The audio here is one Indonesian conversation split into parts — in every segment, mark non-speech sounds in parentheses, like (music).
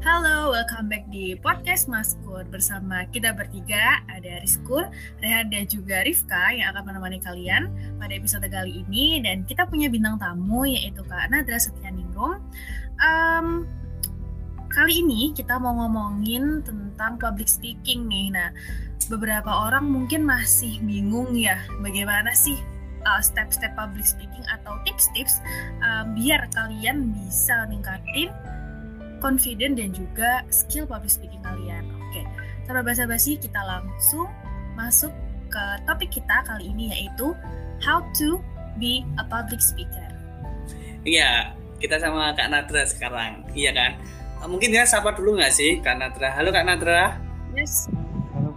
Halo, welcome back di podcast Maskur bersama kita bertiga ada Rizkur, Rehan dan juga Rifka yang akan menemani kalian pada episode kali ini dan kita punya bintang tamu yaitu Kak Nadra Setianingrum. Um, kali ini kita mau ngomongin tentang public speaking nih. Nah, beberapa orang mungkin masih bingung ya bagaimana sih uh, step-step public speaking atau tips-tips um, biar kalian bisa ningkatin confident dan juga skill public speaking kalian. Oke, tanpa basa-basi kita langsung masuk ke topik kita kali ini yaitu how to be a public speaker. Iya, kita sama Kak Nadra sekarang, iya kan? Eh, mungkin ya sapa dulu nggak sih Kak Nadra? Halo Kak Nadra. Yes.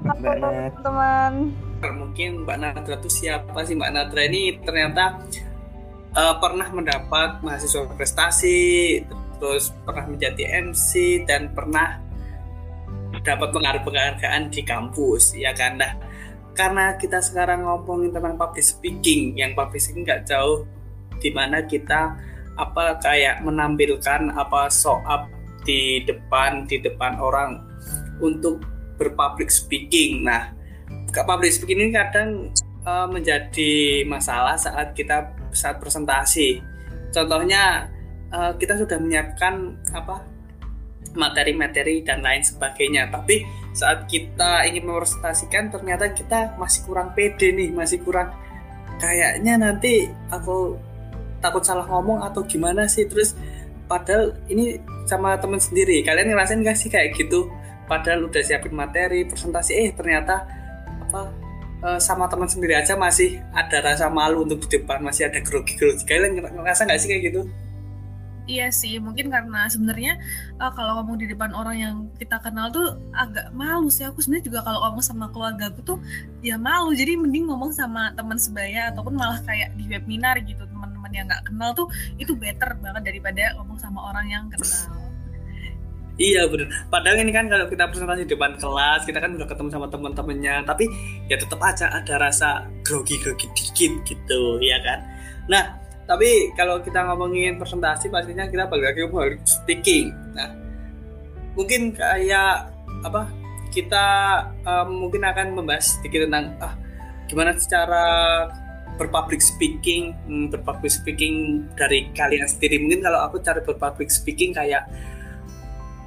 Halo teman. Mungkin Mbak Nadra itu siapa sih Mbak Nadra ini ternyata uh, pernah mendapat mahasiswa prestasi, terus pernah menjadi MC dan pernah dapat penghargaan di kampus ya kan? Nah karena kita sekarang ngomongin tentang public speaking yang public speaking nggak jauh di mana kita apa kayak menampilkan apa soal di depan di depan orang untuk berpublic speaking. Nah public speaking ini kadang uh, menjadi masalah saat kita saat presentasi. Contohnya uh, kita sudah menyiapkan apa materi-materi dan lain sebagainya. Tapi saat kita ingin merepresentasikan ternyata kita masih kurang pede nih masih kurang kayaknya nanti aku takut salah ngomong atau gimana sih. Terus padahal ini sama teman sendiri. Kalian ngerasain gak sih kayak gitu? Padahal udah siapin materi presentasi eh ternyata apa eh, sama teman sendiri aja masih ada rasa malu untuk di depan masih ada grogi-grogi. Kalian ngerasa nggak sih kayak gitu Iya sih, mungkin karena sebenarnya uh, kalau ngomong di depan orang yang kita kenal tuh agak malu sih. Aku sebenarnya juga kalau ngomong sama keluarga aku tuh ya malu. Jadi mending ngomong sama teman sebaya ataupun malah kayak di webinar gitu teman-teman yang nggak kenal tuh itu better banget daripada ngomong sama orang yang kenal. Iya benar. Padahal ini kan kalau kita presentasi di depan kelas, kita kan udah ketemu sama teman-temannya, tapi ya tetap aja ada rasa grogi-grogi dikit gitu, ya kan. Nah, tapi kalau kita ngomongin presentasi pastinya kita balik lagi ke speaking. Nah mungkin kayak apa kita um, mungkin akan membahas sedikit tentang ah gimana cara berpublic speaking hmm, berpublic speaking dari kalian sendiri. Mungkin kalau aku cari berpublic speaking kayak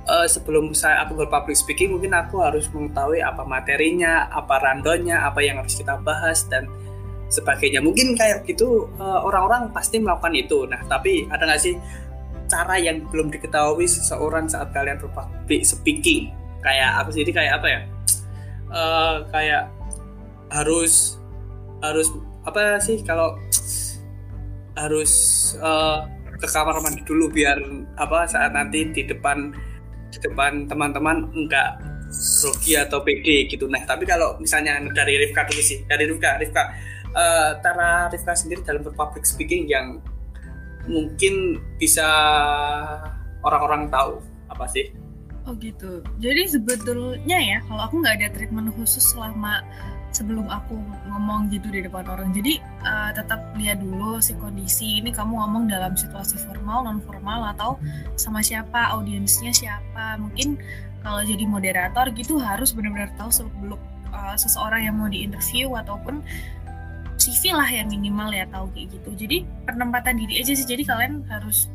uh, sebelum saya aku berpublic speaking mungkin aku harus mengetahui apa materinya apa randonya apa yang harus kita bahas dan sebagainya mungkin kayak gitu eh, orang-orang pasti melakukan itu. Nah tapi ada nggak sih cara yang belum diketahui seseorang saat kalian berpublic speaking? Kayak aku sendiri kayak apa ya? Uh, kayak harus harus apa sih kalau harus uh, ke kamar mandi dulu biar apa saat nanti di depan di depan teman-teman enggak grogi atau pede gitu. Nah tapi kalau misalnya dari Rifka dulu sih. Dari Rifka Rifka uh, Tara Rifka sendiri dalam berpublic speaking yang mungkin bisa orang-orang tahu apa sih? Oh gitu. Jadi sebetulnya ya kalau aku nggak ada treatment khusus selama sebelum aku ngomong gitu di depan orang. Jadi uh, tetap lihat dulu si kondisi ini kamu ngomong dalam situasi formal, non formal atau sama siapa, audiensnya siapa. Mungkin kalau jadi moderator gitu harus benar-benar tahu sebelum uh, seseorang yang mau diinterview ataupun CV lah yang minimal ya tahu kayak gitu. Jadi penempatan diri aja sih. Jadi kalian harus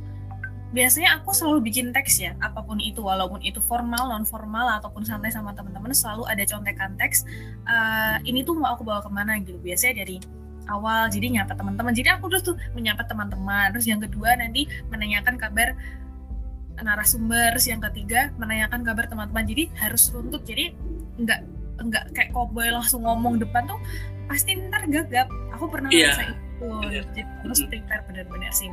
biasanya aku selalu bikin teks ya apa pun itu. Walaupun itu formal non formal ataupun santai sama teman-teman selalu ada contekan teks uh, ini tuh mau aku bawa ke mana gitu. Biasanya dari awal jadi nyapa teman-teman. Jadi aku terus tuh menyapa teman-teman. Terus yang kedua nanti menanyakan kabar narasumber. Yang ketiga menanyakan kabar teman-teman. Jadi harus runtut. Jadi nggak nggak kayak cowboy langsung ngomong depan tuh pasti ntar gagap. Aku pernah yeah. itu yeah. jadi harus prepare benar-benar sih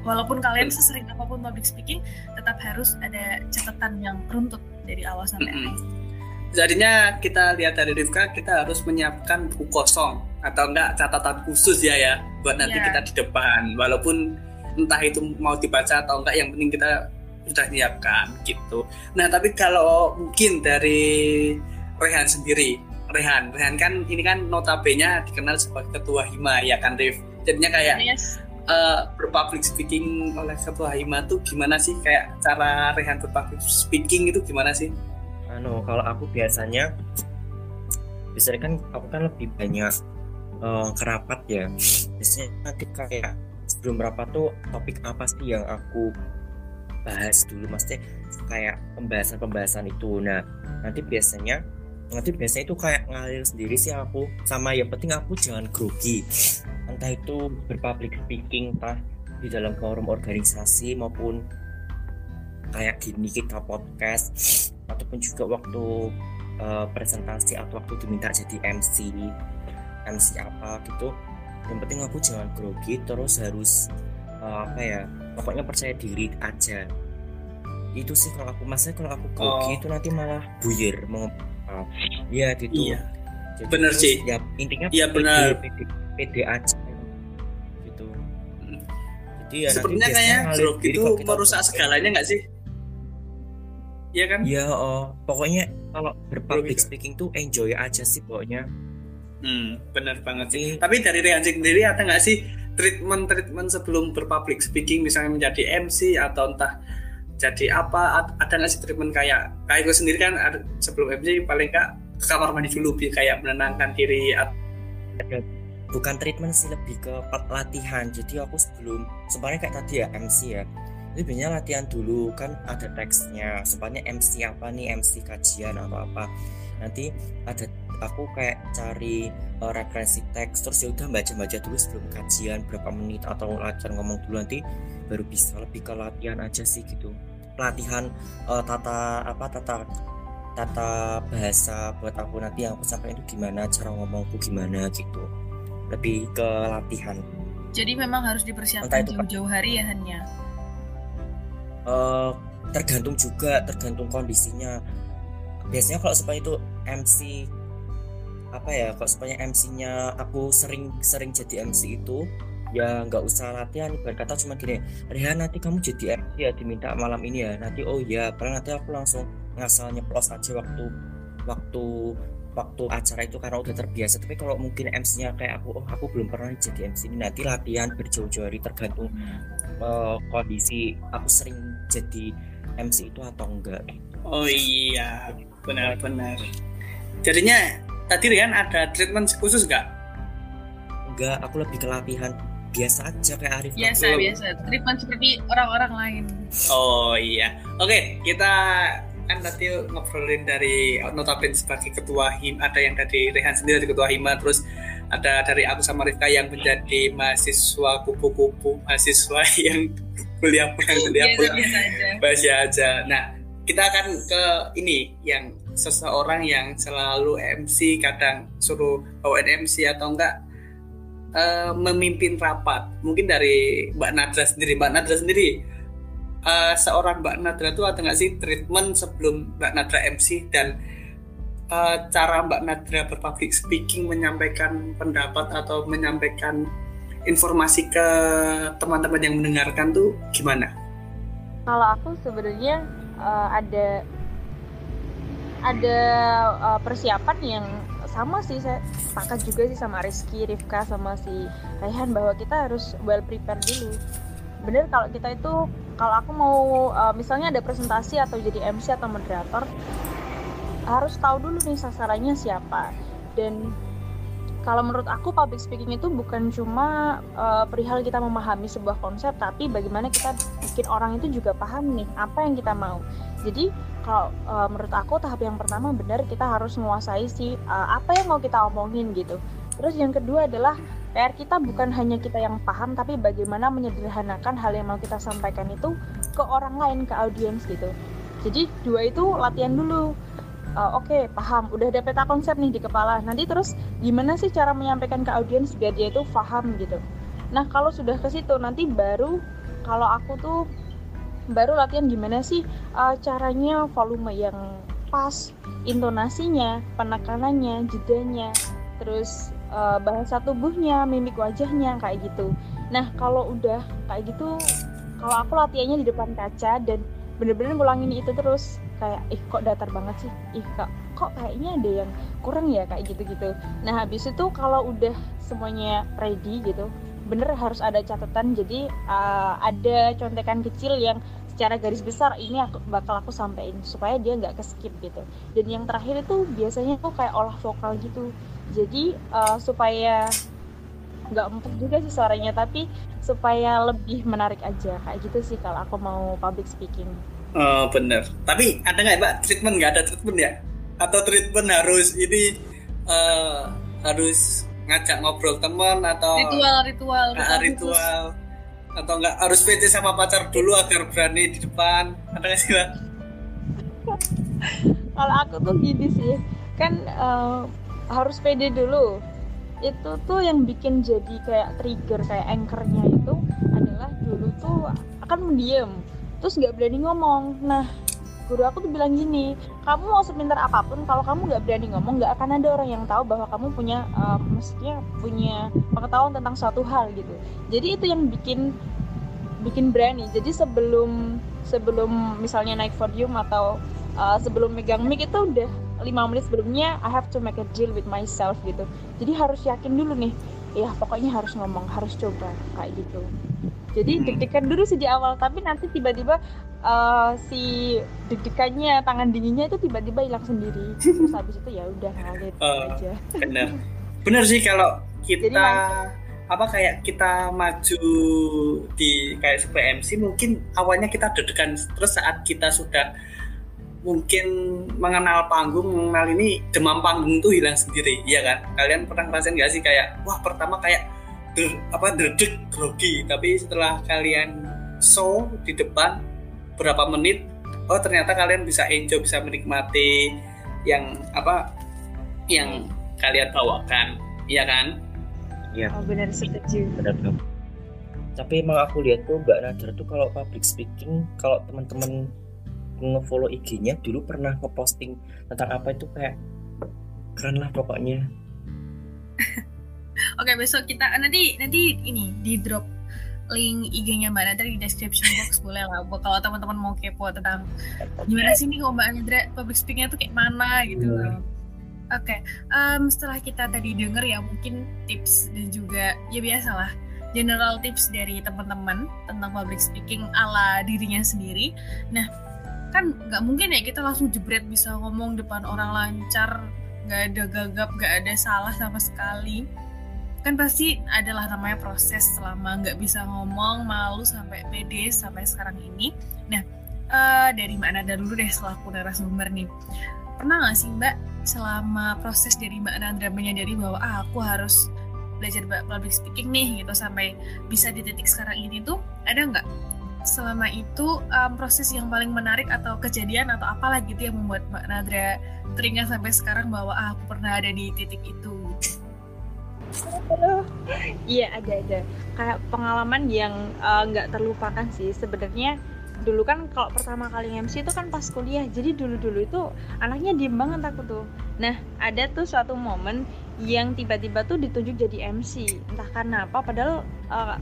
walaupun kalian sesering apa pun public speaking tetap harus ada catatan yang runtut dari awal sampai akhir jadinya kita lihat dari Rifka kita harus menyiapkan buku kosong. Atau enggak catatan khusus ya ya buat nanti yeah. kita di depan. Walaupun entah itu mau dibaca atau enggak yang penting kita sudah menyiapkan gitu. Nah tapi kalau mungkin dari Rehan sendiri. Rehan, Rehan kan ini kan notabene dikenal sebagai ketua Hima ya kan Rif. Jadinya kayak yes. uh, berpublic speaking oleh ketua hima tuh gimana sih kayak cara Rehan berpublic speaking itu gimana sih? Anu kalau aku biasanya biasanya kan aku kan lebih banyak uh, kerapat ya biasanya nanti kayak sebelum rapat tuh topik apa sih yang aku bahas dulu maksudnya kayak pembahasan-pembahasan itu nah nanti biasanya nanti biasanya itu kayak ngalir sendiri sih aku. Sama yang penting aku jangan grogi. Entah itu berpublic speaking entah di dalam forum organisasi maupun kayak gini kita podcast ataupun juga waktu uh, presentasi atau waktu diminta jadi MC MC apa gitu. Yang penting aku jangan grogi terus harus uh, apa ya pokoknya percaya diri aja. Itu sih kalau aku masanya kalau aku grogi oh. itu nanti malah buyir mau ya gitu iya. Jadi, bener sih ya intinya iya benar pede aja gitu hmm. jadi ya sepertinya kayak grogi itu merusak segalanya nggak sih Iya kan? Iya, oh. pokoknya kalau berpublic speaking tuh enjoy aja sih pokoknya. Hmm, benar banget sih. Tapi dari Rian sendiri ada nggak sih treatment-treatment sebelum berpublic speaking, misalnya menjadi MC atau entah jadi apa ada nggak treatment kayak kayak gue sendiri kan sebelum MC paling nggak ke kamar mandi dulu kayak menenangkan diri bukan treatment sih lebih ke latihan. Jadi aku sebelum sebenarnya kayak tadi ya MC ya. Biasanya latihan dulu kan ada teksnya. Sebenarnya MC apa nih? MC kajian atau apa? Nanti ada aku kayak cari uh, referensi teks terus ya udah baca-baca dulu sebelum kajian berapa menit atau latihan ngomong dulu. Nanti baru bisa lebih ke latihan aja sih gitu pelatihan uh, tata apa tata tata bahasa buat aku nanti yang aku sampaikan itu gimana cara ngomongku gimana gitu. Lebih ke latihan. Jadi memang harus dipersiapkan jauh-jauh hari ya hanya uh, tergantung juga tergantung kondisinya. Biasanya kalau supaya itu MC apa ya kalau supaya MC-nya aku sering sering jadi MC itu ya nggak usah latihan. Berkata cuma gini Rehan nanti kamu jadi MC ya diminta malam ini ya. Nanti oh ya paling nanti aku langsung ngasal nyeplos aja waktu waktu waktu acara itu karena udah terbiasa. Tapi kalau mungkin MC-nya kayak aku oh aku belum pernah jadi MC ini. Nanti latihan berjauh-jauh hari tergantung uh, kondisi aku sering jadi MC itu atau enggak. Oh iya benar-benar. Jadinya tadi Rian ada treatment khusus nggak? Enggak aku lebih ke latihan biasa aja kayak Arif biasa aku. biasa. Treatment seperti orang-orang lain. Oh iya. Oke kita kan tadi ngobrolin dari notabene sebagai ketua him ada yang dari Rehan sendiri dari ketua hima terus ada dari aku sama Rifka yang menjadi mahasiswa kupu-kupu mahasiswa (laughs) yang kuliah (laughs) pulang kuliah pulang biasa aja. Nah kita akan ke ini yang seseorang yang selalu MC kadang suruh bawain MC atau enggak uh, memimpin rapat. Mungkin dari Mbak Nadra sendiri. Mbak Nadra sendiri, uh, seorang Mbak Nadra itu ada nggak sih treatment sebelum Mbak Nadra MC dan uh, cara Mbak Nadra berpublic speaking menyampaikan pendapat atau menyampaikan informasi ke teman-teman yang mendengarkan tuh gimana? Kalau aku sebenarnya uh, ada ada uh, persiapan yang sama sih saya sepakat juga sih sama Rizky, Rifka sama si Rehan bahwa kita harus well prepare dulu. Bener kalau kita itu kalau aku mau uh, misalnya ada presentasi atau jadi MC atau moderator harus tahu dulu nih sasarannya siapa dan kalau menurut aku public speaking itu bukan cuma uh, perihal kita memahami sebuah konsep tapi bagaimana kita bikin orang itu juga paham nih apa yang kita mau jadi kalau uh, menurut aku tahap yang pertama benar kita harus menguasai si uh, apa yang mau kita omongin gitu. Terus yang kedua adalah PR kita bukan hanya kita yang paham tapi bagaimana menyederhanakan hal yang mau kita sampaikan itu ke orang lain ke audiens gitu. Jadi dua itu latihan dulu. Uh, oke okay, paham. Udah ada peta konsep nih di kepala. Nanti terus gimana sih cara menyampaikan ke audiens biar dia itu paham gitu. Nah kalau sudah ke situ nanti baru kalau aku tuh baru latihan gimana sih uh, caranya volume yang pas intonasinya penekanannya jedanya terus uh, bahasa tubuhnya mimik wajahnya kayak gitu. Nah kalau udah kayak gitu kalau aku latihannya di depan kaca dan bener-bener ngulangin itu terus kayak ih kok datar banget sih? Ih kok kok kayaknya ada yang kurang ya? Kayak gitu-gitu. Nah habis itu kalau udah semuanya ready gitu bener harus ada catatan. Jadi uh, ada contekan kecil yang secara garis besar ini aku bakal aku sampaikan supaya dia nggak ke skip gitu. Dan yang terakhir itu biasanya tuh kayak olah vokal gitu. Jadi uh, supaya nggak empuk juga sih suaranya tapi supaya lebih menarik aja. Kayak gitu sih kalau aku mau public speaking. Oh bener. Tapi ada nggak mbak treatment? Nggak ada treatment ya? Atau treatment harus ini uh, harus ngajak ngobrol teman atau ritual ritual. Ritual, ritual atau enggak harus PT sama pacar dulu agar berani di depan. Ada nggak sih kalau aku tuh gini sih kan uh, harus pede dulu. Itu tuh yang bikin jadi kayak trigger kayak anchornya itu adalah dulu tuh akan mendiam terus nggak berani ngomong. Nah guru aku tuh bilang gini kamu mau sepintar apa pun kalau kamu nggak berani ngomong nggak akan ada orang yang tahu bahwa kamu punya uh, maksudnya punya pengetahuan tentang suatu hal gitu. Jadi itu yang bikin bikin berani. Jadi sebelum sebelum misalnya naik podium atau uh, sebelum megang mic itu udah lima menit sebelumnya I have to make a deal with myself gitu. Jadi harus yakin dulu nih ya pokoknya harus ngomong harus coba kayak gitu jadi hmm. deg-degan dulu sih di awal tapi nanti tiba-tiba uh, si deg-degannya tangan dinginnya itu tiba-tiba hilang sendiri. Terus habis itu ya udah (laughs) ngalir uh, aja. bener. Bener sih kalau kita Jadi, apa kayak kita maju di kayak sebagai MC mungkin awalnya kita deg-degan. Terus saat kita sudah mungkin mengenal panggung mengenal ini demam panggung tuh hilang sendiri ya kan? Kalian pernah ngerasain gak sih kayak wah pertama kayak der, apa derdek grogi. Tapi setelah kalian show di depan berapa menit oh ternyata kalian bisa enjoy bisa menikmati yang apa yang kalian bawakan. Iya kan? Iya. Oh, benar setuju. Benar tapi emang aku lihat tuh mbak Nadar tuh kalau public speaking kalau teman-teman ngefollow IG-nya dulu pernah ngeposting tentang apa itu kayak keren lah pokoknya (laughs) Oke besok kita nanti nanti ini di drop link IG-nya Mbak Nadra di description box (laughs) boleh lah buat kalau teman-teman mau kepo tentang gimana sih nih kalau Mbak Nadra public speaking tuh kayak mana gitu hmm. Oke, okay. um, setelah kita tadi denger ya mungkin tips dan juga ya biasalah general tips dari teman-teman tentang public speaking ala dirinya sendiri. Nah, kan nggak mungkin ya kita langsung jebret bisa ngomong depan orang lancar, nggak ada gagap, nggak ada salah sama sekali kan pasti adalah namanya proses selama nggak bisa ngomong malu sampai pede sampai sekarang ini. Nah uh, dari Mbak Nada dulu deh selaku narasumber nih. Pernah nggak sih Mbak selama proses dari Mbak Nanda menyadari bahwa ah, aku harus belajar public speaking nih gitu sampai bisa di titik sekarang ini tuh ada nggak? Selama itu um, proses yang paling menarik atau kejadian atau apalah gitu yang membuat Mbak Nadra teringat sampai sekarang bahwa ah, aku pernah ada di titik itu Iya ada ada. Kayak pengalaman yang eh, nggak uh, terlupakan sih. Sebenarnya dulu kan kalau pertama kali MC itu kan pas kuliah. Jadi dulu dulu itu anaknya diem banget aku tuh. Nah ada tuh suatu momen yang tiba-tiba tuh ditunjuk jadi MC entah karena apa padahal uh,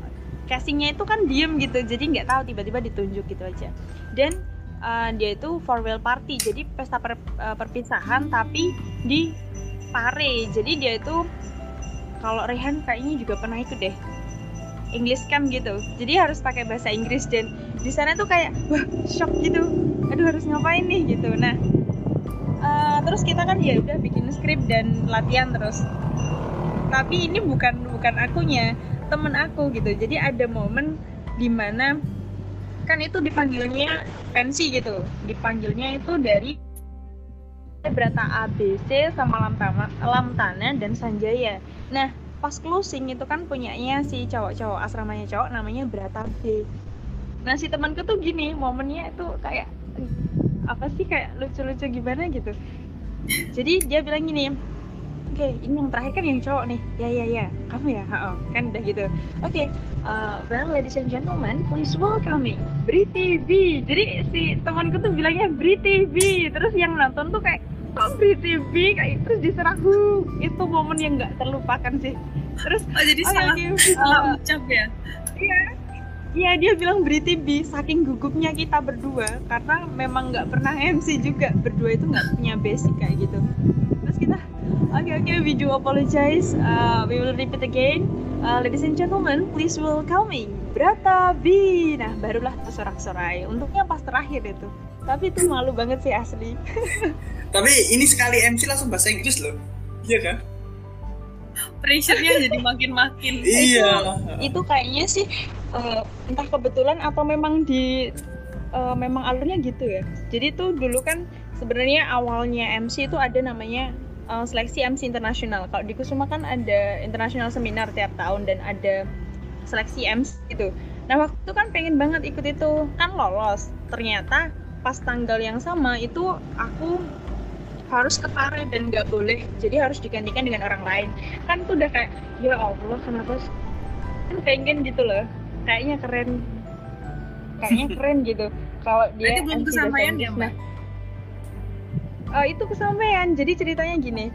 casingnya itu kan diem gitu. Jadi nggak tahu tiba-tiba ditunjuk gitu aja. Dan uh, dia itu farewell party. Jadi pesta per, uh, perpisahan tapi di Pare. Jadi dia itu kalau Rehan kayaknya juga pernah ikut deh. English camp gitu. Jadi harus pakai bahasa Inggris dan di sana tuh kayak wah shock gitu. Aduh harus ngapain nih? gitu. Nah uh, terus kita kan ya udah bikin skrip dan latihan terus. Tapi ini bukan bukan akunya temen aku gitu. Jadi ada momen di mana kan itu dipanggilnya pensi gitu. Dipanggilnya itu dari Berata ABC sama Lamtama, Lamtana dan Sanjaya. Nah, pas closing itu kan punyanya si cowok-cowok asramanya cowok namanya Brata B. Nah, si temanku tuh gini, momennya itu kayak apa sih kayak lucu-lucu gimana gitu. Jadi dia bilang gini, oke okay, ini yang terakhir kan yang cowok nih. Ya ya ya kamu ya? Oh, kan udah gitu. Oke okay, uh, well ladies and gentlemen please welcome me Bri jadi si temanku tuh bilangnya Bri TV terus yang nonton tuh kayak Free TV kayak terus diserang itu momen yang nggak terlupakan sih terus oh jadi oh, salah okay, salah uh, ucap ya iya iya dia bilang Bri TV saking gugupnya kita berdua karena memang nggak pernah MC juga berdua itu nggak punya basic kayak gitu terus kita oke okay, oke okay, we do apologize uh, we will repeat again uh, ladies and gentlemen, please welcoming Brata B. Nah, barulah tersorak-sorai. Untuknya pas terakhir itu. Tapi itu malu banget sih asli. (laughs) Tapi ini sekali MC langsung bahasa Inggris loh. Iya kan? Pressure-nya jadi makin-makin. (laughs) Iya. Itu, itu kayaknya sih uh, entah kebetulan atau memang di uh, memang alurnya gitu ya. Jadi tuh dulu kan sebenarnya awalnya MC itu ada namanya uh, seleksi MC internasional. Kalau di Kusuma kan ada internasional seminar tiap tahun dan ada seleksi MC itu. Nah waktu itu kan pengen banget ikut itu kan lolos. Ternyata pas tanggal yang sama itu aku harus ke Pare dan nggak boleh jadi harus digantikan dengan orang lain. Kan tuh udah kayak ya Allah kenapa kan pengen gitu loh. Kayaknya keren. Kayaknya (laughs) keren gitu. Kalau dia belum kesampaian ya mbak? Uh, itu kesampaian. Jadi ceritanya gini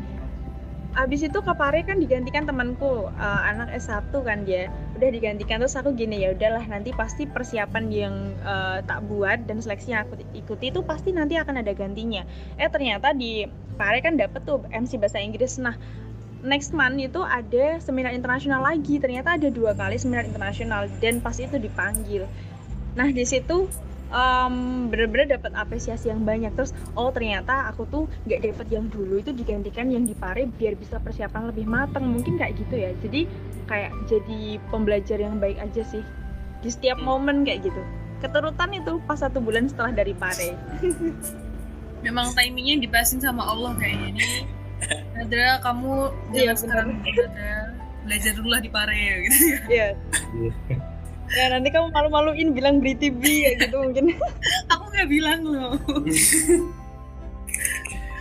abis itu Kapare kan digantikan temanku uh, anak S1 kan dia. Udah digantikan terus aku gini ya udahlah nanti pasti persiapan yang uh, tak buat dan seleksi yang aku ikuti itu pasti nanti akan ada gantinya. Eh ternyata di Pare kan dapet tuh MC bahasa Inggris. Nah next month itu ada seminar internasional lagi. Ternyata ada dua kali seminar internasional dan pas itu dipanggil. Nah di situ um, bener-bener dapat apresiasi yang banyak. Terus oh ternyata aku tuh nggak dapat yang dulu itu digantikan yang di pare biar bisa persiapan lebih matang mungkin kayak gitu ya. Jadi kayak jadi pembelajar yang baik aja sih. Di setiap hmm. momen kayak gitu. Keturutan itu pas satu bulan setelah dari pare (laughs) memang timingnya dipasin sama Allah kayaknya ini. (laughs) Nadra kamu iya, sekarang belajar dulu lah di pare gitu ya. Iya ya nanti kamu malu-maluin bilang beli TV ya gitu mungkin (laughs) aku nggak bilang loh (laughs)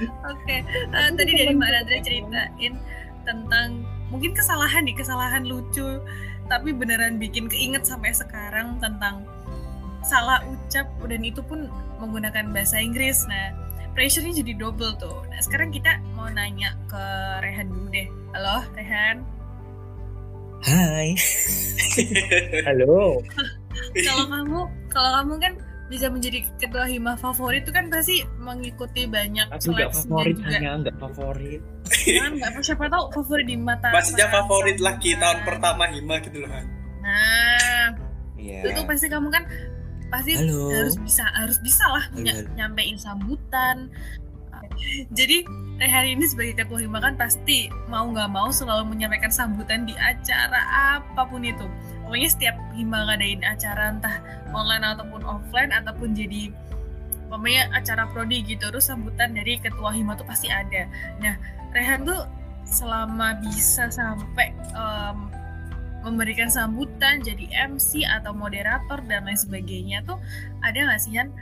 Oke, okay. uh, eh, tadi dari Mbak Nadra ceritain tentang mungkin kesalahan nih, kesalahan lucu, tapi beneran bikin keinget sampai sekarang tentang salah ucap dan itu pun menggunakan bahasa Inggris. Nah, pressure-nya jadi double tuh. Nah, sekarang kita mau nanya ke Rehan dulu deh. Halo, Rehan. Hai. (laughs) Halo. kalau kamu, kalau kamu kan bisa menjadi ketua hima favorit itu kan pasti mengikuti banyak Aku nggak favorit juga. hanya nggak favorit. Kan nggak siapa tahu favorit di mata. Maksudnya favorit lagi tahun pertama hima gitu loh kan. Nah, yeah. itu pasti kamu kan pasti halo. harus bisa harus bisa lah halo. nyampein sambutan. Jadi Teh hari ini sebagai ketua hima pasti mau nggak mau selalu menyampaikan sambutan di acara apa pun itu. Pokoknya setiap hima ngadain acara entah online ataupun offline ataupun jadi pokoknya acara prodi gitu terus sambutan dari ketua hima tuh pasti ada. Nah, Rehan tuh selama bisa sampai um, memberikan sambutan jadi MC atau moderator dan lain sebagainya tuh ada nggak sih Han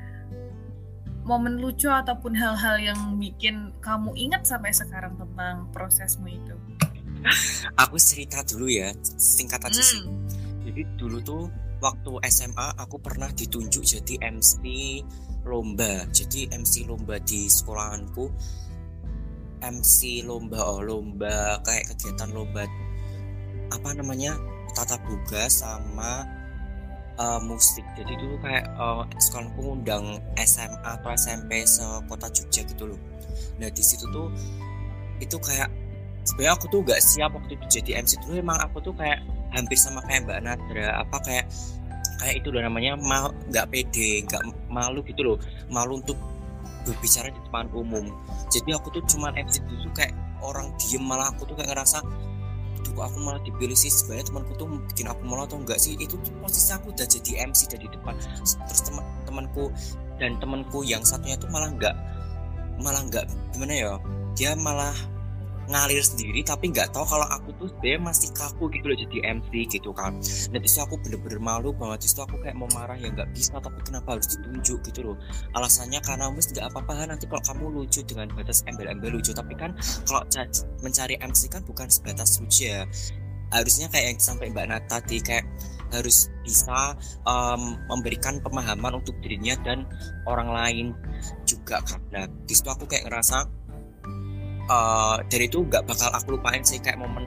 momen lucu ataupun hal-hal yang bikin kamu ingat sampai sekarang tentang prosesmu itu? Aku cerita dulu ya, singkat aja hmm. sih. Jadi dulu tuh waktu SMA aku pernah ditunjuk jadi MC lomba. Jadi MC lomba di sekolahanku. MC lomba oh lomba kayak kegiatan lomba apa namanya tata boga sama uh, musik. Jadi dulu kayak uh, sekolahku ngundang SMA atau SMP sekota Jogja gitu loh. Nah di situ tuh itu kayak sebenarnya aku tuh gak siap waktu itu jadi MC dulu emang aku tuh kayak hampir sama kayak Mbak Nadra apa kayak kayak itu loh namanya mal nggak pede nggak malu gitu loh. Malu untuk berbicara di depan umum. Jadi aku tuh cuman MC dulu kayak orang diem malah aku tuh kayak ngerasa aduh aku malah dipilih sih sebenarnya temanku tuh bikin aku malah atau enggak sih? Itu posisi aku udah jadi MC dari depan. Terus teman temanku dan temanku yang satunya tuh malah enggak malah enggak gimana ya? Dia malah ngalir sendiri tapi nggak tahu kalau aku tuh sebenarnya masih kaku gitu loh jadi MC gitu kan. Dan di situ aku bener-bener malu banget di situ aku kayak mau marah ya nggak bisa tapi kenapa harus ditunjuk gitu loh. Alasannya karena mas nggak apa-apa nanti kalau kamu lucu dengan batas embel-embel lucu. Tapi kan kalau mencari MC kan bukan sebatas lucu ya. Harusnya kayak yang sampai Mbak Nat tadi kayak harus bisa um, memberikan pemahaman untuk dirinya dan orang lain juga karena di situ aku kayak ngerasa uh, dari itu nggak bakal aku lupain sih kayak momen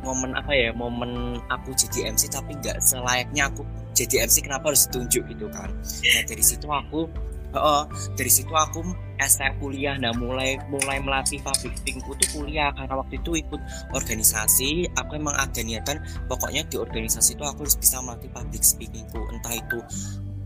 momen apa ya momen aku jadi MC tapi nggak selayaknya aku jadi MC kenapa harus ditunjuk gitu kan. Nah dari situ aku uh, dari situ aku STM kuliah. Nah mulai mulai melatih public speakingku tuh kuliah karena waktu itu ikut organisasi aku emang ada niatan pokoknya di organisasi itu aku harus bisa melatih public speakingku entah itu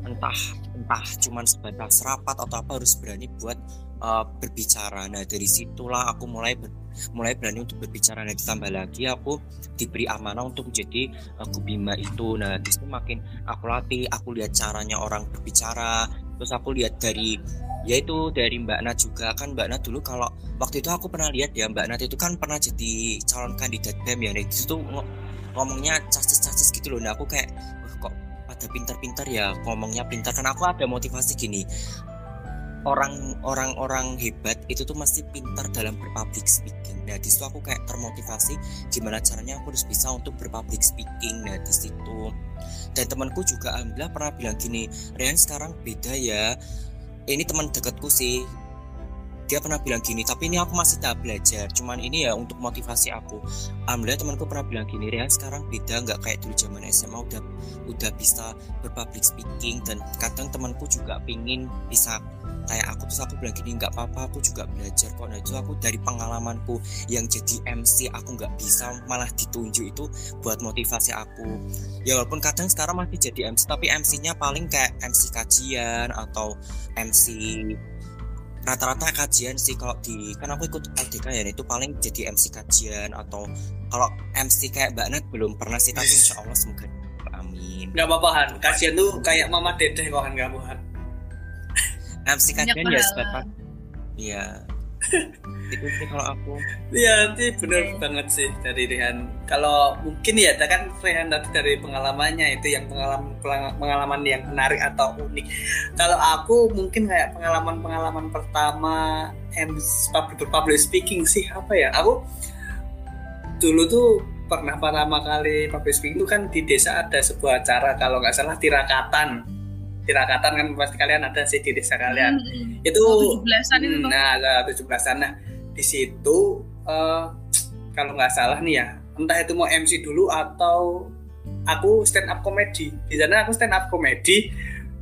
entah entah cuman sebatas rapat atau apa harus berani buat uh, berbicara. Nah dari situlah aku mulai ber, mulai berani untuk berbicara. Dan ditambah lagi aku diberi amanah untuk menjadi uh, kubima itu. Nah di situ makin aku latih aku lihat caranya orang berbicara. Terus aku lihat dari yaitu dari Mbak Nat juga. Kan Mbak Nat dulu kalau waktu itu aku pernah lihat ya Mbak Nat itu kan pernah jadi calon kandidat BEM ya. Nah itu ngomongnya cacis-cacis gitu loh. Nah aku kayak pada pintar-pintar ya ngomongnya pintar kan aku ada motivasi gini orang orang orang hebat itu tuh masih pintar dalam berpublic speaking. Nah di situ aku kayak termotivasi gimana caranya aku harus bisa untuk berpublic speaking. Nah di situ dan temanku juga alhamdulillah pernah bilang gini, Rian sekarang beda ya. Ini teman dekatku sih dia pernah bilang gini tapi ini aku masih tak belajar. Cuman ini ya untuk motivasi aku. Alhamdulillah temanku pernah bilang gini Rian sekarang beda nggak kayak dulu zaman SMA udah udah bisa berpublic speaking dan kadang temanku juga pingin bisa kayak aku. Terus aku bilang gini nggak apa-apa aku juga belajar kok. Nah itu aku dari pengalamanku yang jadi MC aku nggak bisa malah ditunjuk itu buat motivasi aku. Ya walaupun kadang sekarang masih jadi MC tapi MC-nya paling kayak MC kajian atau MC rata-rata kajian sih kalau di kan aku ikut LDK ya itu paling jadi MC kajian atau kalau MC kayak Mbak Nat belum pernah sih tapi insya Allah semoga amin. Nggak apa-apa Han. Kajian tuh kayak Mama Dedeh kok kan nggak Han. MC kajian ya sebatas iya (laughs) itu sih kalau aku. Iya nanti bener banget sih dari Rehan. Kalau mungkin ya kan Rehan tadi dari pengalamannya itu yang pengalaman pengalaman yang menarik atau unik. Kalau aku mungkin kayak pengalaman pengalaman pertama public public speaking sih apa ya? Aku dulu tuh pernah pertama kali public speaking itu kan di desa ada sebuah acara kalau nggak salah tirakatan. Tirakatan kan pasti kalian ada sih di desa kalian. Hmm. itu oh, 17-an itu hmm, nah 17-an nah di situ uh, kalau nggak salah nih ya entah itu mau MC dulu atau aku stand up comedy di sana aku stand up comedy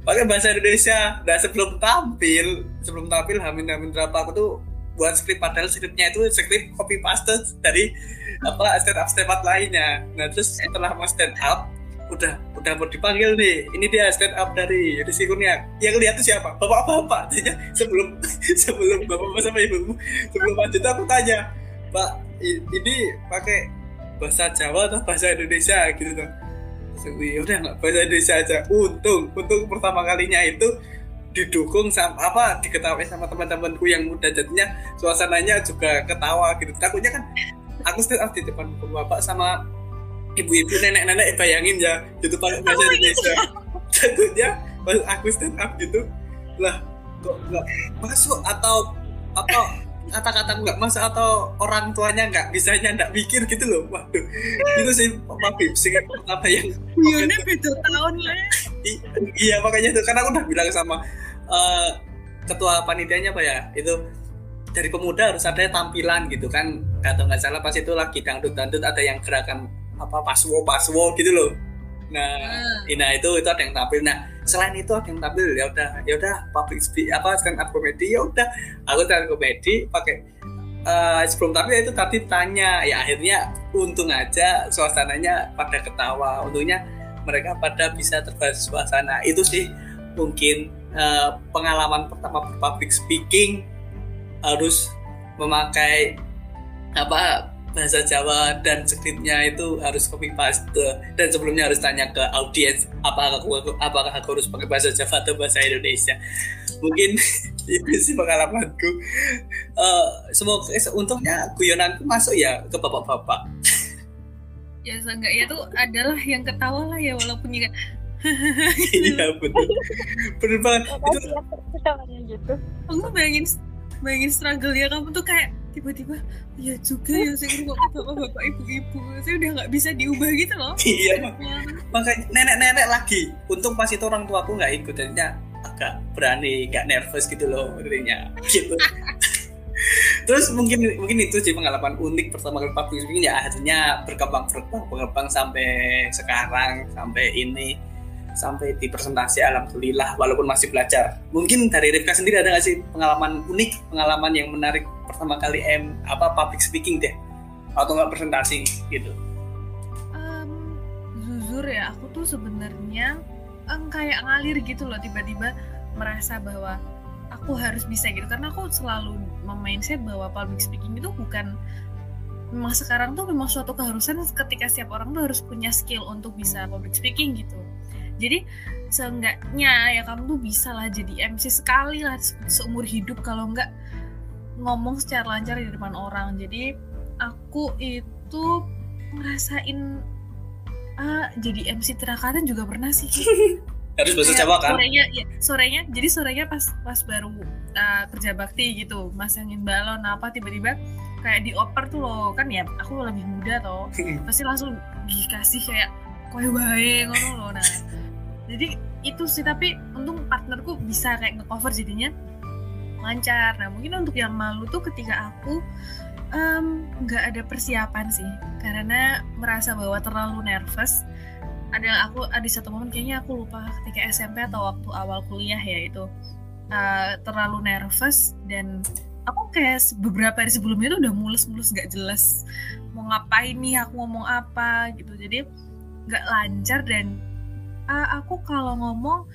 pakai bahasa Indonesia. Nah sebelum tampil sebelum tampil hamin hamin berapa aku tuh buat skrip padahal skripnya itu skrip copy paste dari apa stand up stand up lainnya. Nah terus setelah mau stand up udah udah mau dipanggil nih. Ini dia stand up dari Rizky Kurnia yang lihat tuh siapa? Bapak-bapak. Sebelum (laughs) sebelum bapak-bapak sama ibu sebelum lanjut aku tanya pak ini pakai bahasa Jawa atau bahasa Indonesia? Gitu tuh. Ya udah nggak bahasa Indonesia aja. Untung untung pertama kalinya itu didukung sama apa diketahui sama teman-temanku yang muda. Jadinya suasananya juga ketawa gitu. Takutnya kan aku stand up di depan bapak sama ibu-ibu nenek-nenek bayangin ya gitu pakai bahasa oh, Indonesia. tentunya pas aku stand up gitu lah kok nggak masuk atau atau kata-kata nggak masuk atau orang tuanya nggak bisanya nggak mikir gitu loh. Waduh itu sih papa sih apa yang iya beda tahun lah iya makanya itu karena aku udah bilang sama uh, ketua panitianya apa ya itu dari pemuda harus ada tampilan gitu kan. Atau nggak salah pas itu lagi dangdut dangdut ada yang gerakan apa paswo paswo gitu loh. Nah hmm. nah itu itu ada yang tampil. Nah selain itu ada yang tampil ya udah ya udah public speak apa stand up comedy ya udah. Aku stand up comedy pakai uh, sebelum tampil itu tadi tanya. Ya akhirnya untung aja suasananya pada ketawa. Untungnya mereka pada bisa terbawa suasana. Itu sih mungkin uh, pengalaman pertama public speaking harus memakai apa bahasa Jawa dan skripnya itu harus copy paste dan sebelumnya harus tanya ke audiens apakah aku apakah aku harus pakai bahasa Jawa atau bahasa Indonesia. Mungkin (laughs) itu sih pengalamanku. Uh, semoga eh, untungnya guyonanku masuk ya ke bapak-bapak. Ya seenggaknya tuh adalah yang ketawa lah ya walaupun juga. (laughs) Iya betul. Benar banget. Itu gitu aku bayangin bayangin struggle ya. Kamu tuh kayak tiba-tiba ya juga ya saya kok bapak-bapak ibu-ibu. Saya udah nggak bisa diubah gitu loh. Iya. Makanya nenek-nenek lagi untung pas itu orang tua aku nggak ikut jadinya agak berani nggak nervous gitu loh intinya gitu. (laughs) Terus mungkin mungkin itu sih pengalaman unik pertama kali public speaking ya akhirnya berkembang berkembang berkembang sampai sekarang sampai ini sampai di presentasi alhamdulillah walaupun masih belajar. Mungkin dari Rifka sendiri ada nggak sih pengalaman unik, pengalaman yang menarik pertama kali M apa public speaking deh atau nggak presentasi gitu? Um, jujur ya, aku tuh sebenarnya um, kayak ngalir gitu loh tiba-tiba merasa bahwa aku harus bisa gitu karena aku selalu memindset bahwa public speaking itu bukan memang sekarang tuh memang suatu keharusan ketika setiap orang tuh harus punya skill untuk bisa public speaking gitu jadi seenggaknya ya kamu tuh bisa lah jadi MC sekali lah seumur hidup kalau enggak ngomong secara lancar di depan orang. Jadi aku itu ngerasain ah, jadi MC terakatan juga pernah sih. (laughs) Harus bahasa Jawa kan? sorenya ya sorenya jadi sorenya pas pas baru uh, kerja bakti gitu masangin balon apa tiba-tiba kayak dioper tuh loh. Kan ya aku lebih muda toh. (laughs) Pasti langsung dikasih kayak kue bae ngono loh. Nah jadi itu sih tapi untung partnerku bisa kayak ngecover jadinya lancar. Nah mungkin untuk yang malu tuh ketika aku nggak um, ada persiapan sih. Karena merasa bahwa terlalu nervous. Ada aku ada satu momen kayaknya aku lupa ketika SMP atau waktu awal kuliah ya itu uh, terlalu nervous dan aku kayak beberapa hari sebelumnya tuh udah mulus-mulus gak jelas mau ngapain nih aku ngomong apa gitu. Jadi nggak lancar dan uh, aku kalau ngomong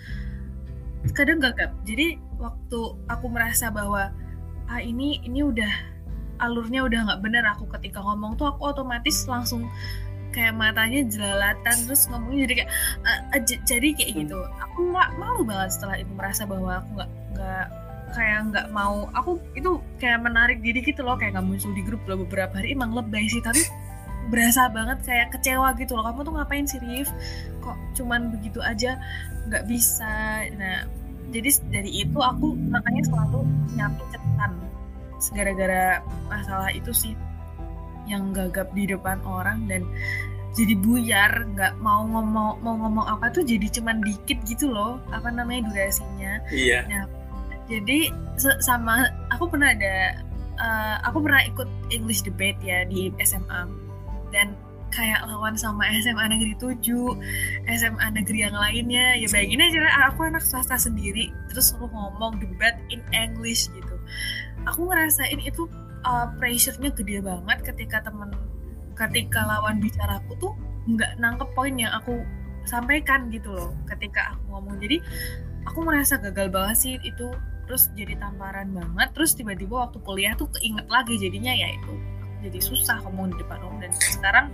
kadang gagap. Jadi waktu aku merasa bahwa ah ini ini udah alurnya udah nggak bener aku ketika ngomong tuh aku otomatis langsung kayak matanya jelalatan terus ngomongnya jadi kayak uh, jadi kayak gitu. Aku nggak malu banget setelah itu merasa bahwa aku nggak nggak kayak nggak mau. Aku itu kayak menarik diri gitu loh kayak nggak muncul di grup loh beberapa hari emang lebay sih. Tapi berasa banget kayak kecewa gitu loh. Kamu tuh ngapain sih Rif? Kok cuman begitu aja nggak bisa? Nah jadi dari itu aku makanya selalu nyampe catatan gara-gara masalah itu sih yang gagap di depan orang dan jadi buyar nggak mau ngomong mau ngomong apa tuh jadi cuman dikit gitu loh apa namanya durasinya. Iya. Nah, jadi sama aku pernah ada uh, aku pernah ikut English debate ya di SMA dan kayak lawan sama SMA negeri 7, SMA negeri yang lainnya. Ya bayangin aja aku anak swasta sendiri terus lu ngomong debat in English gitu. Aku ngerasain itu uh, pressure-nya gede banget ketika temen ketika lawan bicaraku tuh nggak nangkep poin yang aku sampaikan gitu loh ketika aku ngomong. Jadi aku merasa gagal banget sih itu terus jadi tamparan banget. Terus tiba-tiba waktu kuliah tuh keinget lagi jadinya ya itu jadi susah ngomong di depan umum dan sekarang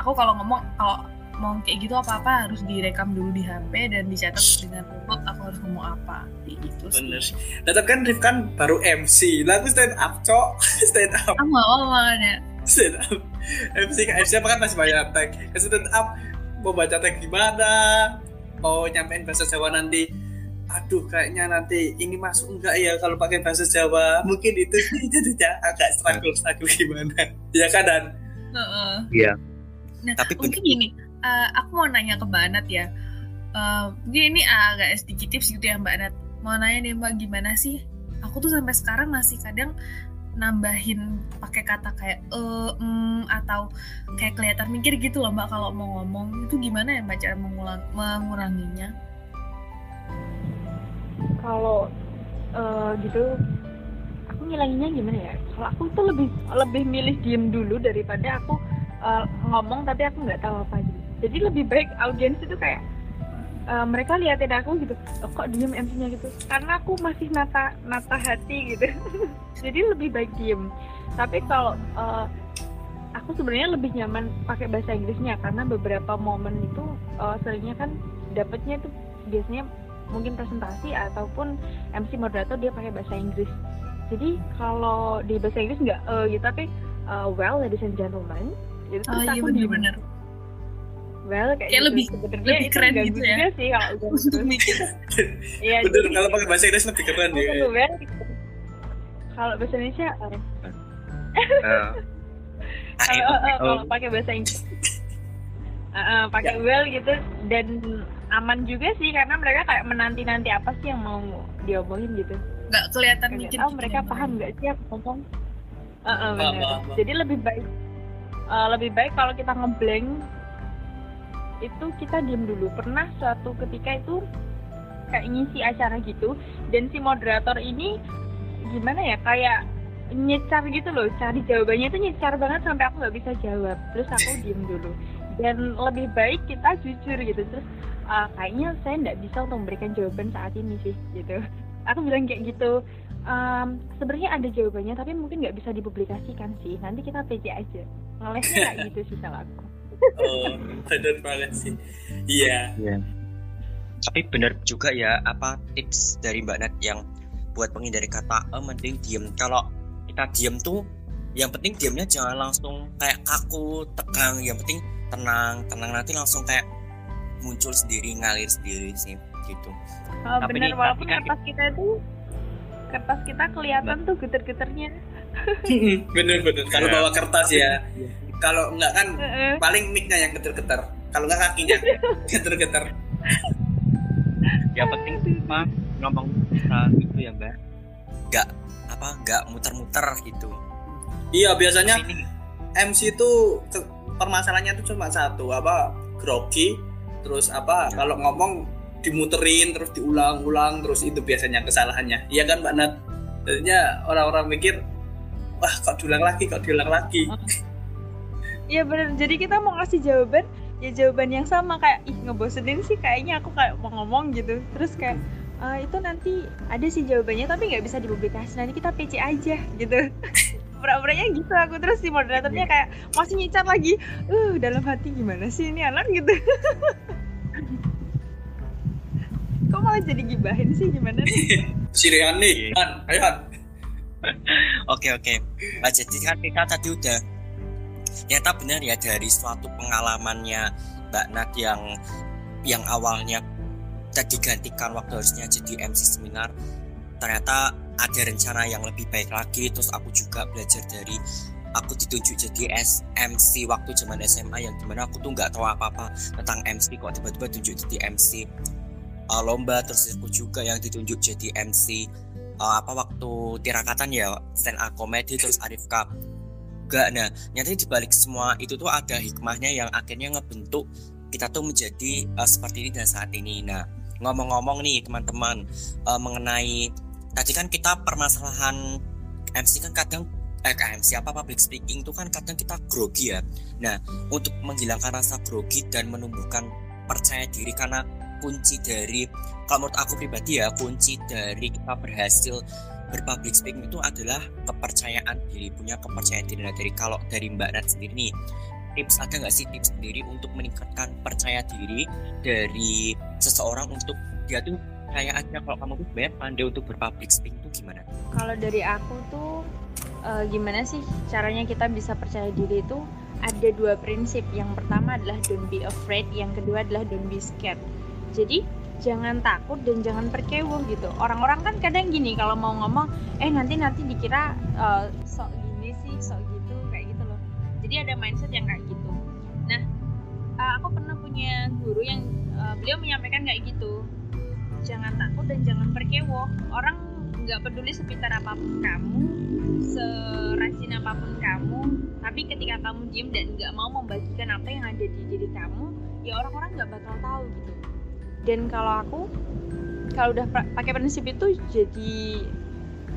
aku kalau ngomong kalau mau kayak gitu apa-apa harus direkam dulu di HP dan dicatat dengan rumput aku harus ngomong apa gitu sih. Bener. Nah, kan Rif kan baru MC, lagu stand up cok, (laughs) stand up. Kamu mau makanya. Stand up. MC kan MC apa kan masih banyak tag. Stand up mau baca tag gimana? Mau nyampein bahasa Jawa nanti aduh kayaknya nanti ini masuk enggak ya kalau pakai bahasa Jawa mungkin itu (laughs) jadinya agak struggle struggle gimana ya kan dan iya uh -uh. nah tapi mungkin ini uh, aku mau nanya ke Mbak Anat ya. Uh, mungkin ini agak sedikit tips gitu ya Mbak Anat. Mau nanya nih Mbak gimana sih? Aku tuh sampai sekarang masih kadang nambahin pakai kata kayak e, mm, atau kayak kelihatan mikir gitu loh Mbak kalau mau ngomong itu gimana ya Mbak cara mengulang, menguranginya? Kalau uh, gitu aku ngilanginnya gimana ya? Kalau aku tuh lebih lebih milih diem dulu daripada aku uh, ngomong tapi aku nggak tahu apa gitu. Jadi lebih baik audiens itu kayak uh, mereka liatin aku gitu oh, kok diem MC-nya? gitu. Karena aku masih nata nata hati gitu. (laughs) Jadi lebih baik diem. Tapi kalau uh, aku sebenarnya lebih nyaman pakai bahasa Inggrisnya karena beberapa momen itu uh, seringnya kan dapatnya itu biasanya mungkin presentasi ataupun MC moderator dia pakai bahasa Inggris. Jadi kalau di bahasa Inggris nggak uh, gitu tapi uh, well ladies and gentlemen gitu oh, iya bener-bener. well kayak, kayak gitu. lebih lebih keren gitu ya. juga sih kalau (laughs) udah mikir. (laughs) Iya betul kalau pakai bahasa Inggris lebih keren ya. well, kalau bahasa Indonesia uh, kalau uh, kalau pakai bahasa Inggris. Uh, uh, pakai ya. well gitu dan aman juga sih karena mereka kayak menanti nanti apa sih yang mau diomongin gitu. Nggak kelihatan mikir oh mereka paham nggak sih apa ngomong uh, uh, benar. jadi lebih baik uh, lebih baik kalau kita ngeblank itu kita diem dulu. Pernah suatu ketika itu kayak ngisi acara gitu dan si moderator ini gimana ya kayak nyecar gitu loh cari jawabannya itu nyecar banget sampai aku nggak bisa jawab. Terus aku diem dulu. Dan lebih baik kita jujur gitu. Terus uh, kayaknya saya nggak bisa untuk memberikan jawaban saat ini sih gitu. Aku bilang kayak gitu um, sebenarnya ada jawabannya tapi mungkin nggak bisa dipublikasikan sih. Nanti kita PC aja. Ngelesnya kayak gitu sih salah aku. Oh benar banget sih. Iya. Yeah. tapi benar juga ya apa tips dari Mbak Nat yang buat menghindari kata e mending diem. Kalau kita diem tuh yang penting diemnya jangan langsung kayak kaku tegang. Yang penting tenang tenang. Nanti langsung kayak muncul sendiri ngalir sendiri sih gitu. Oh, tapi bener walaupun kan kertas kita itu kertas kita kelihatan tuh geter-geternya. (laughs) Bener bener. Kalau bawa kertas ya. Kalau enggak kan paling micnya yang geter-geter. Kalau enggak kakinya (laughs) geter-geter. Yang penting mah ngomong bisa gitu ya mbak. Nggak apa nggak muter-muter gitu. Iya biasanya MC itu permasalahannya itu cuma satu apa grogi terus apa ya. kalau ngomong dimuterin terus diulang-ulang terus itu biasanya kesalahannya. Iya kan mbak Nat? Jadinya orang-orang mikir wah kok diulang lagi kok diulang lagi? (laughs) Iya benar jadi kita mau ngasih jawaban ya jawaban yang sama kayak ih ngebosenin sih kayaknya aku kayak mau ngomong gitu. Terus kayak uh, itu nanti ada sih jawabannya tapi nggak bisa dipublikasi. Nanti kita PC aja gitu. (laughs) Pura-puranya gitu aku. Terus si moderatornya kayak masih nyicar lagi uh dalam hati gimana sih ini anak gitu (laughs) kok jadi gibahin sih? Gimana nih? (laughs) Si Rehan nih. Han ayo Han. Oke oke. Nah, jadi kan kita tadi udah ternyata benar ya dari suatu pengalamannya Mbak Nat yang yang awalnya tadi digantikan waktu harusnya jadi MC seminar ternyata ada rencana yang lebih baik lagi. Terus aku juga belajar dari aku ditunjuk jadi MC waktu zaman SMA yang di mana aku tuh nggak tahu apa-apa tentang MC kok tiba-tiba tunjuk jadi MC uh, lomba terus aku juga yang ditunjuk jadi MC uh, apa waktu tirakatan ya stand up comedy terus Arif Cup gak nah nyatanya dibalik semua itu tuh ada hikmahnya yang akhirnya ngebentuk kita tuh menjadi uh, seperti ini dan saat ini. Nah ngomong-ngomong nih teman-teman uh, mengenai tadi kan kita permasalahan MC kan kadang eh MC apa public speaking itu kan kadang kita grogi ya. Nah untuk menghilangkan rasa grogi dan menumbuhkan percaya diri karena kunci dari kalau menurut aku pribadi ya kunci dari kita berhasil berpublic speaking itu adalah kepercayaan diri punya kepercayaan diri nah dari kalau dari Mbak Nat sendiri nih tips ada nggak sih tips sendiri untuk meningkatkan percaya diri dari seseorang untuk dia tuh kayak aja kalau kamu tuh banyak pandai untuk berpublic speaking tuh gimana? Kalau dari aku tuh uh, gimana sih caranya kita bisa percaya diri itu ada dua prinsip. Yang pertama adalah don't be afraid, yang kedua adalah don't be scared jadi jangan takut dan jangan percaya gitu. Orang-orang kan kadang gini kalau mau ngomong eh nanti nanti dikira uh, sok gini sih sok gitu kayak gitu loh. Jadi ada mindset yang kayak gitu. Nah uh, aku pernah punya guru yang uh, beliau menyampaikan kayak gitu. Jangan takut dan jangan perkewo orang nggak peduli sepintar apa pun kamu serajin apa pun kamu tapi ketika kamu diem dan nggak mau membagikan apa yang ada di diri kamu ya orang-orang nggak bakal tahu gitu dan kalau aku kalau udah pakai prinsip itu jadi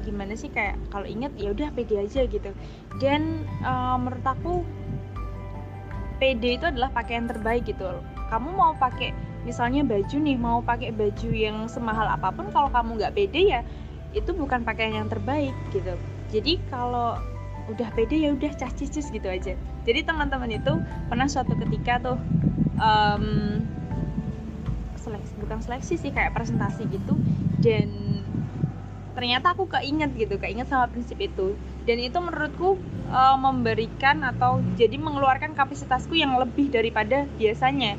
gimana sih kayak kalau inget ya udah pede aja gitu. Dan uh, menurut aku pede itu adalah pakaian terbaik gitu. Kamu mau pakai misalnya baju nih mau pakai baju yang semahal apa pun kalau kamu nggak pede ya itu bukan pakaian yang terbaik gitu. Jadi kalau udah pede ya udah cacis gitu aja. Jadi teman-teman itu pernah suatu ketika tuh um, seleksi bukan seleksi sih kayak presentasi gitu. Dan ternyata aku keinget gitu keinget sama prinsip itu. Dan itu menurutku uh, memberikan atau jadi mengeluarkan kapasitasku yang lebih daripada biasanya.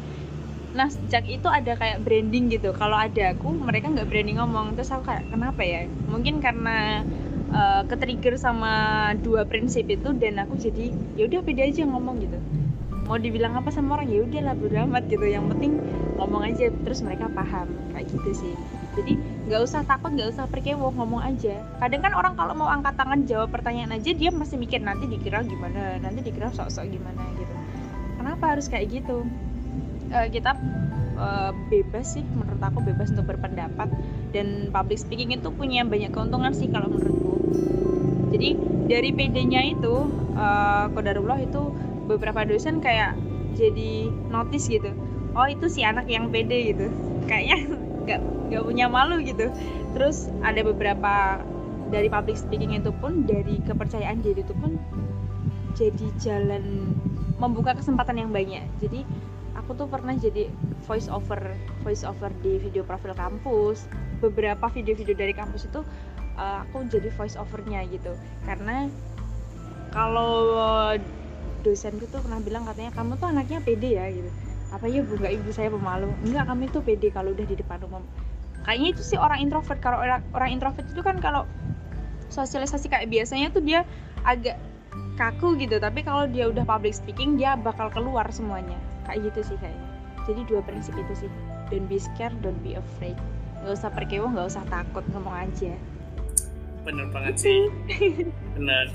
Nah sejak itu ada kayak branding gitu. Kalau ada aku mereka nggak berani ngomong. Terus aku kayak kenapa ya? Mungkin karena uh, ketrigger sama dua prinsip itu dan aku jadi ya udah beda aja ngomong gitu mau dibilang apa sama orang? Ya udahlah bodo gitu. Yang penting ngomong aja terus mereka paham. Kayak gitu sih. Jadi nggak usah takut nggak usah perkewo ngomong aja. Kadang kan orang kalau mau angkat tangan jawab pertanyaan aja dia masih mikir nanti dikira gimana? Nanti dikira sok-sok gimana? gitu. Kenapa harus kayak gitu? Uh, kita uh, bebas sih. Menurut aku bebas untuk berpendapat. Dan public speaking itu punya banyak keuntungan sih kalau menurutku. Jadi dari PD-nya itu uh, kodarullah itu beberapa dosen kayak jadi notice gitu. Oh itu si anak yang PD gitu. Kayaknya (laughs) nggak nggak punya malu gitu. Terus ada beberapa dari public speaking itu pun dari kepercayaan diri itu pun jadi jalan membuka kesempatan yang banyak. Jadi aku tuh pernah jadi voice over voice over di video profil kampus. Beberapa video-video dari kampus itu uh, aku jadi voice overnya gitu. Karena kalau dosenku tuh pernah bilang katanya kamu tuh anaknya pede ya gitu. Apa ya bu nggak ibu saya pemalu. Enggak kami tuh pede kalau udah di depan umum. Kayaknya itu sih orang introvert kalau orang, orang introvert itu kan kalau sosialisasi kayak biasanya tuh dia agak kaku gitu tapi kalau dia udah public speaking dia bakal keluar semuanya. Kayak gitu sih kayaknya. Jadi dua prinsip itu sih. Don't be scared don't be afraid. Nggak usah perkewo nggak usah takut ngomong aja. Bener banget sih. (laughs) Bener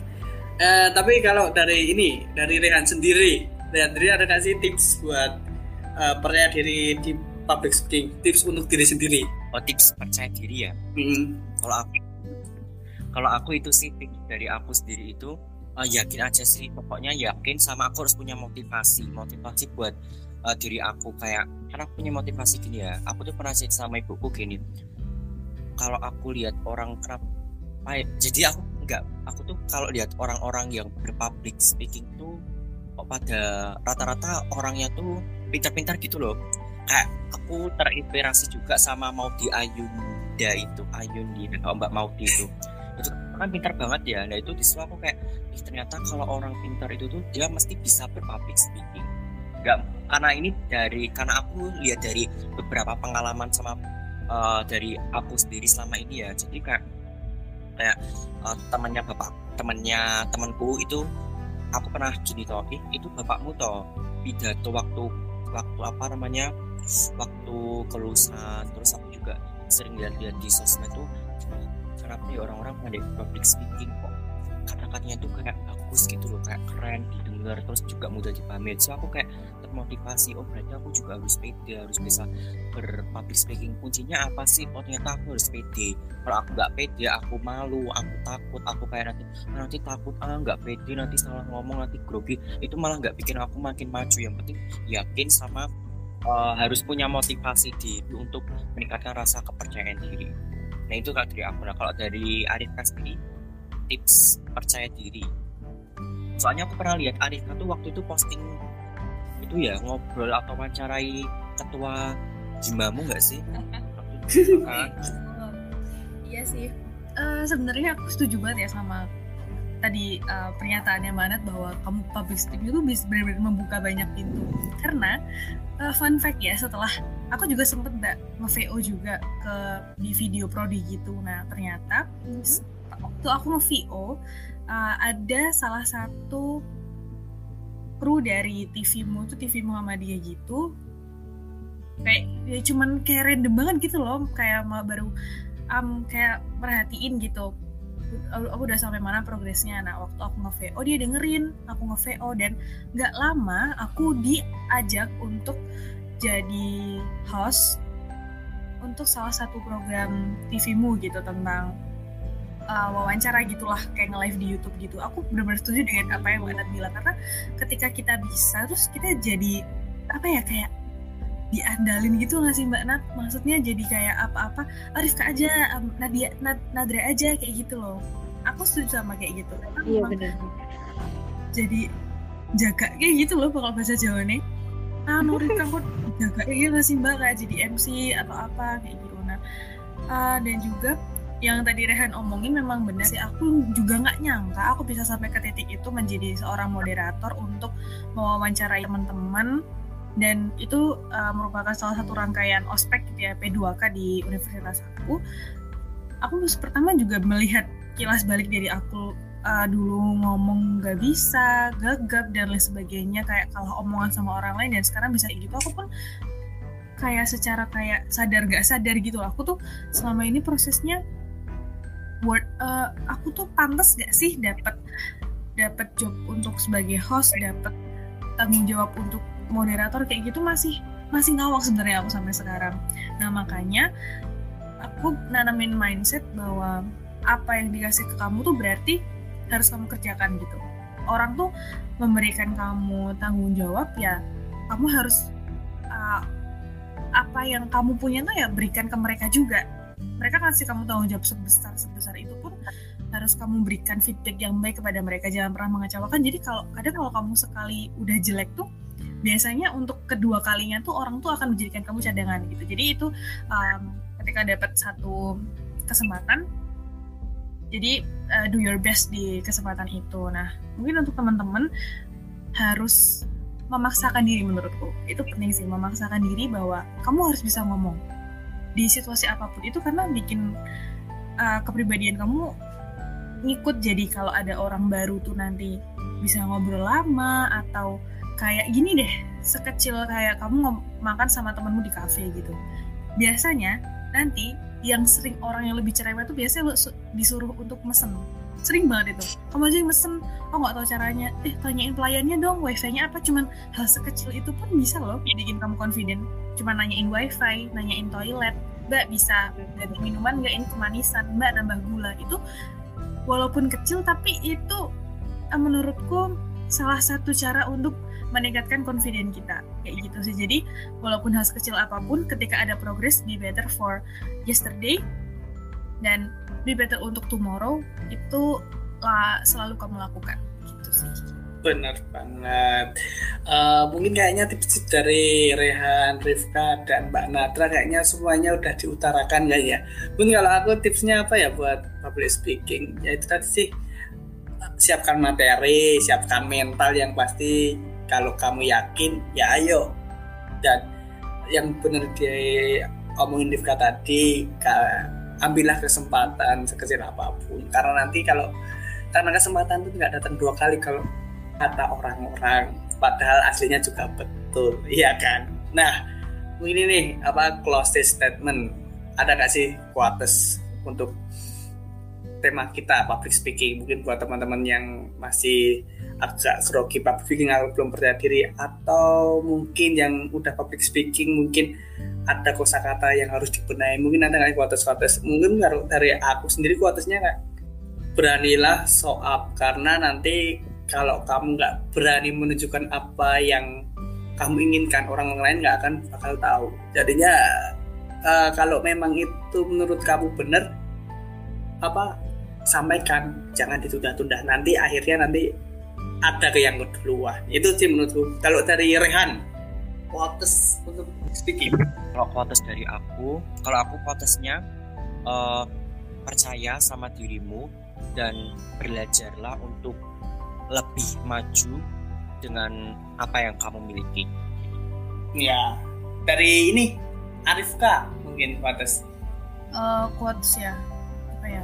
uh, tapi kalau dari ini dari Rehan sendiri Rehan sendiri ada kasih tips buat uh, percaya diri di public speaking tips untuk diri sendiri. Oh tips percaya diri ya? Mm-hmm. kalau aku kalau aku itu sih tips dari aku sendiri itu uh, yakin aja sih pokoknya yakin sama aku harus punya motivasi. Motivasi buat uh, diri aku. Kayak karena aku punya motivasi gini ya aku tuh pernah cerita sama ibuku gini. Kalau aku lihat orang kerap jadi aku enggak aku tuh kalau lihat orang-orang yang berpublic speaking tuh kok pada rata-rata orangnya tuh pintar-pintar gitu loh. Kayak aku terinspirasi juga sama Maudi Ayunda itu Ayundi oh, Mbak Maudi itu. Itu kan pintar banget ya. Nah itu di aku kayak Ih, ternyata kalau orang pintar itu tuh dia mesti bisa berpublic speaking. Enggak, karena ini dari karena aku lihat dari beberapa pengalaman sama uh, dari aku sendiri selama ini ya. Jadi kayak kayak uh, temannya bapak temannya temanku itu aku pernah gini toh itu bapakmu toh pidato waktu waktu apa namanya waktu kelulusan. Terus aku juga sering lihat-lihat di sosmed tuh kenapa ya orang-orang pada public speaking kok kata-katanya tuh kayak bagus gitu loh kayak keren didengar terus juga mudah dipahami. So aku kayak termotivasi oh berarti aku juga harus pede harus bisa berpublic speaking. Kuncinya apa sih? Oh ternyata aku harus pede. Kalau aku nggak pede aku malu aku takut aku kayak nanti nanti takut ah nggak pede nanti salah ngomong nanti grogi. Itu malah nggak bikin aku makin maju. Yang penting yakin sama uh, harus punya motivasi diri untuk meningkatkan rasa kepercayaan diri. Nah itu kalau dari aku. Nah kalau dari Arif Kaspi tips percaya diri. Soalnya aku pernah lihat Arif tuh waktu itu posting itu ya ngobrol atau wawancarai ketua jimamu nggak sih? (laughs) Iya sih. Uh, sebenarnya aku setuju banget ya sama tadi uh, pernyataannya Manat bahwa kamu public speaking itu bisa benar-benar membuka banyak pintu. Karena uh, fun fact ya setelah aku juga sempet nggak nge-VO juga ke di video prodi gitu. Nah ternyata mm-hmm waktu aku nge-VO uh, ada salah satu kru dari TV-mu tuh TV Muhammadiyah gitu. Kayak ya cuman kayak random banget gitu loh kayak baru um, kayak merhatiin gitu. Aku udah sampai mana progresnya. Nah waktu aku nge-VO dia dengerin aku nge-VO dan nggak lama aku diajak untuk jadi host untuk salah satu program TV-mu gitu tentang uh, wawancara gitulah kayak nge-live di YouTube gitu. Aku benar-benar setuju dengan apa yang Mbak Nat bilang karena ketika kita bisa terus kita jadi apa ya kayak diandalin gitu nggak sih Mbak Nat? Maksudnya jadi kayak apa-apa Arifka aja, um, Nadia, Nad, Nadra aja kayak gitu loh. Aku setuju sama kayak gitu. Iya benar. Jadi jaga kayak gitu loh kalau bahasa Jawa nih. Ah, Nurin kamu jaga kayak gitu sih Mbak kayak jadi MC atau apa kayak gitu. Nah, uh, dan juga yang tadi Rehan omongin memang benar sih. Aku juga nggak nyangka aku bisa sampai ke titik itu menjadi seorang moderator untuk mewawancarai teman-teman. Dan itu uh, merupakan salah satu rangkaian ospek gitu ya P2K di universitas aku. Aku pertama juga melihat kilas balik dari aku uh, dulu ngomong nggak bisa gagap dan lain sebagainya. Kayak kalau omongan sama orang lain dan sekarang bisa gitu. Aku pun kayak secara kayak sadar gak sadar gitu aku tuh selama ini prosesnya word uh, aku tuh pantas gak sih dapat dapat job untuk sebagai host dapat tanggung jawab untuk moderator kayak gitu masih masih ngawak sebenarnya aku sampai sekarang. Nah makanya aku nanamin mindset bahwa apa yang dikasih ke kamu tuh berarti harus kamu kerjakan gitu. Orang tuh memberikan kamu tanggung jawab ya kamu harus uh, apa yang kamu punya tuh ya berikan ke mereka juga mereka kasih kamu tanggung jawab sebesar sebesar itu pun harus kamu berikan feedback yang baik kepada mereka. Jangan pernah mengecewakan. Jadi kalau kadang kalau kamu sekali udah jelek tuh biasanya untuk kedua kalinya tuh orang tuh akan menjadikan kamu cadangan gitu. Jadi itu um, ketika dapat satu kesempatan jadi uh, do your best di kesempatan itu. Nah mungkin untuk teman-teman harus memaksakan diri menurutku. Itu penting sih memaksakan diri bahwa kamu harus bisa ngomong di situasi apa pun itu karena bikin uh, kepribadian kamu ngikut jadi kalau ada orang baru tuh nanti bisa ngobrol lama atau kayak gini deh sekecil kayak kamu makan sama temenmu di kafe gitu. Biasanya nanti yang sering orang yang lebih cerewet tuh biasanya lo disuruh untuk mesen sering banget itu. Kamu aja yang mesen. Oh nggak tahu caranya. Eh tanyain pelayannya dong wifi-nya apa? Cuman hal sekecil itu pun bisa loh bikin kamu confident. Cuma nanyain wifi nanyain toilet. Mbak bisa ganti minuman nggak? Ini kemanisan. Mbak nambah gula. Itu walaupun kecil tapi itu eh, menurutku salah satu cara untuk meningkatkan confidence kita. Kayak gitu sih. Jadi walaupun hal kecil apa pun ketika ada progress be better for yesterday dan be better untuk tomorrow itu selalu kamu lakukan. Gitu sih. Benar banget. Uh, mungkin kayaknya tips dari Rehan, Rifka dan Mbak Natra kayaknya semuanya udah diutarakan ya? Mungkin kalau aku tipsnya apa ya buat public speaking? Ya itu tadi sih siapkan materi siapkan mental yang pasti. Kalau kamu yakin ya ayo. Dan yang benar dia omongin Rifka tadi ambillah kesempatan sekecil apa pun. Karena nanti kalau karena kesempatan itu nggak datang dua kali kalau kata orang-orang. Padahal aslinya juga betul (laughs) iya kan? Nah ini nih apa close statement. Ada gak sih quotes untuk tema kita public speaking? Mungkin buat teman-teman yang masih agak grogi public speaking atau belum percaya diri atau mungkin yang udah public speaking mungkin ada kosakata yang harus dibenahi. Mungkin ada nggak quotes-quotes mungkin dari aku sendiri quotesnya nggak beranilah up karena nanti kalau kamu nggak berani menunjukkan apa yang kamu inginkan orang lain nggak akan bakal tahu. Jadinya uh, kalau memang itu menurut kamu benar apa sampaikan. Jangan ditunda-tunda. Nanti akhirnya nanti ada ke yang kedua itu sih menurutku kalau dari Rehan quotes untuk speaking kalau quotes dari aku kalau aku quotesnya uh, percaya sama dirimu dan belajarlah untuk lebih maju dengan apa yang kamu miliki. Ya, dari ini Arifka mungkin quotes. Uh, quotes ya, apa ya?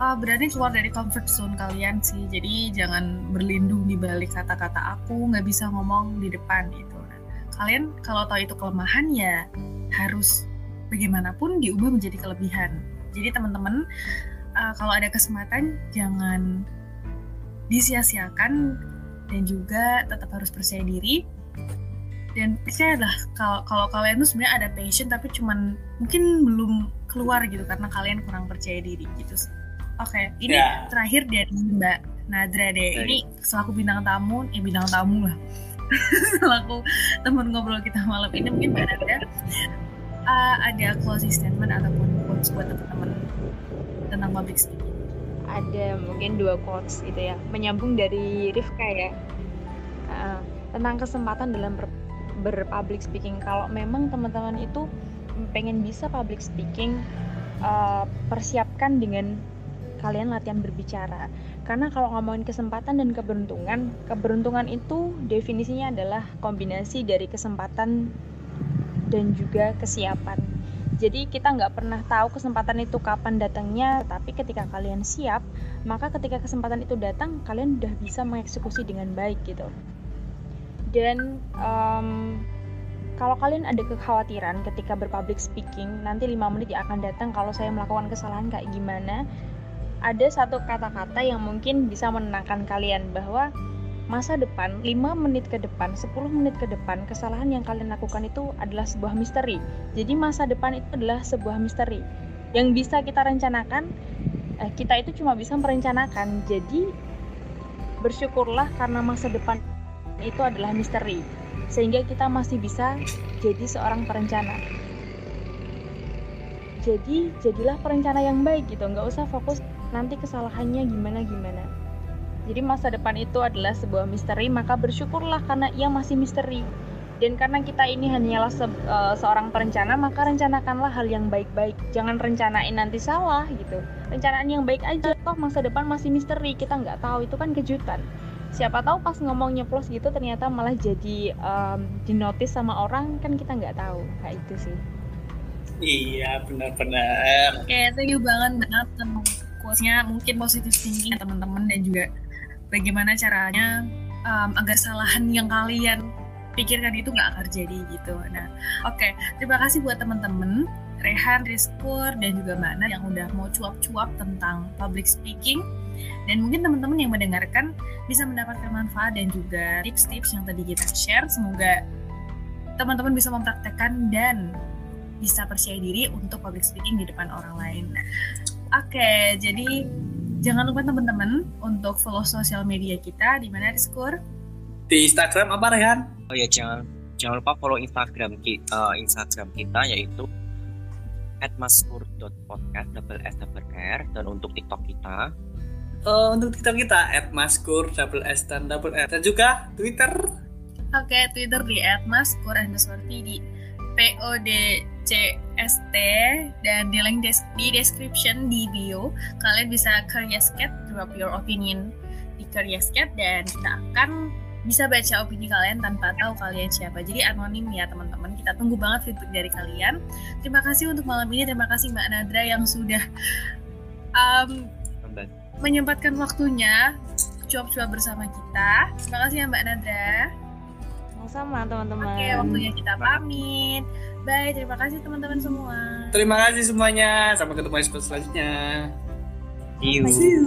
Uh, berani keluar dari comfort zone kalian sih. Jadi jangan berlindung di balik kata-kata aku nggak bisa ngomong di depan gitu. Nah, kalian kalau tahu itu kelemahan ya harus bagaimanapun diubah menjadi kelebihan. Jadi teman-teman uh, kalau ada kesempatan jangan disia-siakan dan juga tetap harus percaya diri dan percayalah kalau kalau kalian tuh sebenarnya ada passion tapi cuman mungkin belum keluar gitu karena kalian kurang percaya diri gitu oke okay, ini yeah. terakhir dari Mbak Nadra deh. Ini selaku bintang tamu eh bintang tamu lah. (laughs) Selaku teman ngobrol kita malam ini mungkin Mbak Nadra uh, ada closing statement ataupun quotes buat teman-teman tentang public speaking ada mungkin dua quotes gitu ya. Menyambung dari Rifka ya. Uh, tentang kesempatan dalam ber, berpublic speaking. Kalau memang teman-teman itu pengen bisa public speaking uh, persiapkan dengan kalian latihan berbicara. Karena kalau ngomongin kesempatan dan keberuntungan keberuntungan itu definisinya adalah kombinasi dari kesempatan dan juga kesiapan. Jadi kita nggak pernah tahu kesempatan itu kapan datangnya, tapi ketika kalian siap, maka ketika kesempatan itu datang, kalian udah bisa mengeksekusi dengan baik gitu. Dan um, kalau kalian ada kekhawatiran ketika berpublic speaking, nanti 5 menit yang akan datang kalau saya melakukan kesalahan kayak gimana, ada satu kata-kata yang mungkin bisa menenangkan kalian bahwa masa depan 5 menit ke depan 10 menit ke depan kesalahan yang kalian lakukan itu adalah sebuah misteri. Jadi masa depan itu adalah sebuah misteri. Yang bisa kita rencanakan eh, kita itu cuma bisa merencanakan. Jadi bersyukurlah karena masa depan itu adalah misteri. Sehingga kita masih bisa jadi seorang perencana. Jadi jadilah perencana yang baik gitu. Nggak usah fokus nanti kesalahannya gimana gimana jadi masa depan itu adalah sebuah misteri, maka bersyukurlah karena ia masih misteri. Dan karena kita ini hanyalah se uh, seorang perencana, maka rencanakanlah hal yang baik-baik. Jangan rencanain nanti salah gitu. Rencanaan yang baik aja. Toh masa depan masih misteri, kita nggak tahu itu kan kejutan. Siapa tahu pas ngomongnya plus gitu ternyata malah jadi um, dinotis sama orang kan kita nggak tahu. Kayak itu sih. Iya benar-benar. Oke, thank you banget banget quotes-nya mungkin positif thinking teman-teman dan juga bagaimana caranya um, agar kesalahan yang kalian pikirkan itu nggak akan terjadi gitu. Nah, oke, okay. terima kasih buat teman-teman Rehan, Rizkur, dan juga Mana yang udah mau cuap-cuap tentang public speaking. Dan mungkin teman-teman yang mendengarkan bisa mendapatkan manfaat dan juga tips-tips yang tadi kita share. Semoga teman-teman bisa mempraktekkan dan bisa percaya diri untuk public speaking di depan orang lain. Oke, okay, jadi Jangan lupa teman-teman untuk follow sosial media kita di mana Discord. Di Instagram apa Rehan? Oh ya jangan jangan lupa follow Instagram kita, uh, eh, Instagram kita yaitu @maskur.podcast double s double r dan untuk TikTok kita uh, untuk TikTok kita @maskur double s dan double r dan juga Twitter. Oke, okay, Twitter di @maskur underscore PODCST dan di link des di description di bio kalian bisa Careerscat drop your opinion di Careerscat dan kita akan bisa baca opini kalian tanpa tahu kalian siapa. Jadi anonim ya teman-teman. Kita tunggu banget feedback dari kalian. Terima kasih untuk malam ini. Terima kasih Mbak Nadra yang sudah um, menyempatkan waktunya cuap-cuap bersama kita. Terima kasih ya Mbak Nadra sama teman-teman. Oke, waktunya kita pamit. Bye, terima kasih teman-teman semua. Terima kasih semuanya. Sampai ketemu episode selanjutnya. See you. See you.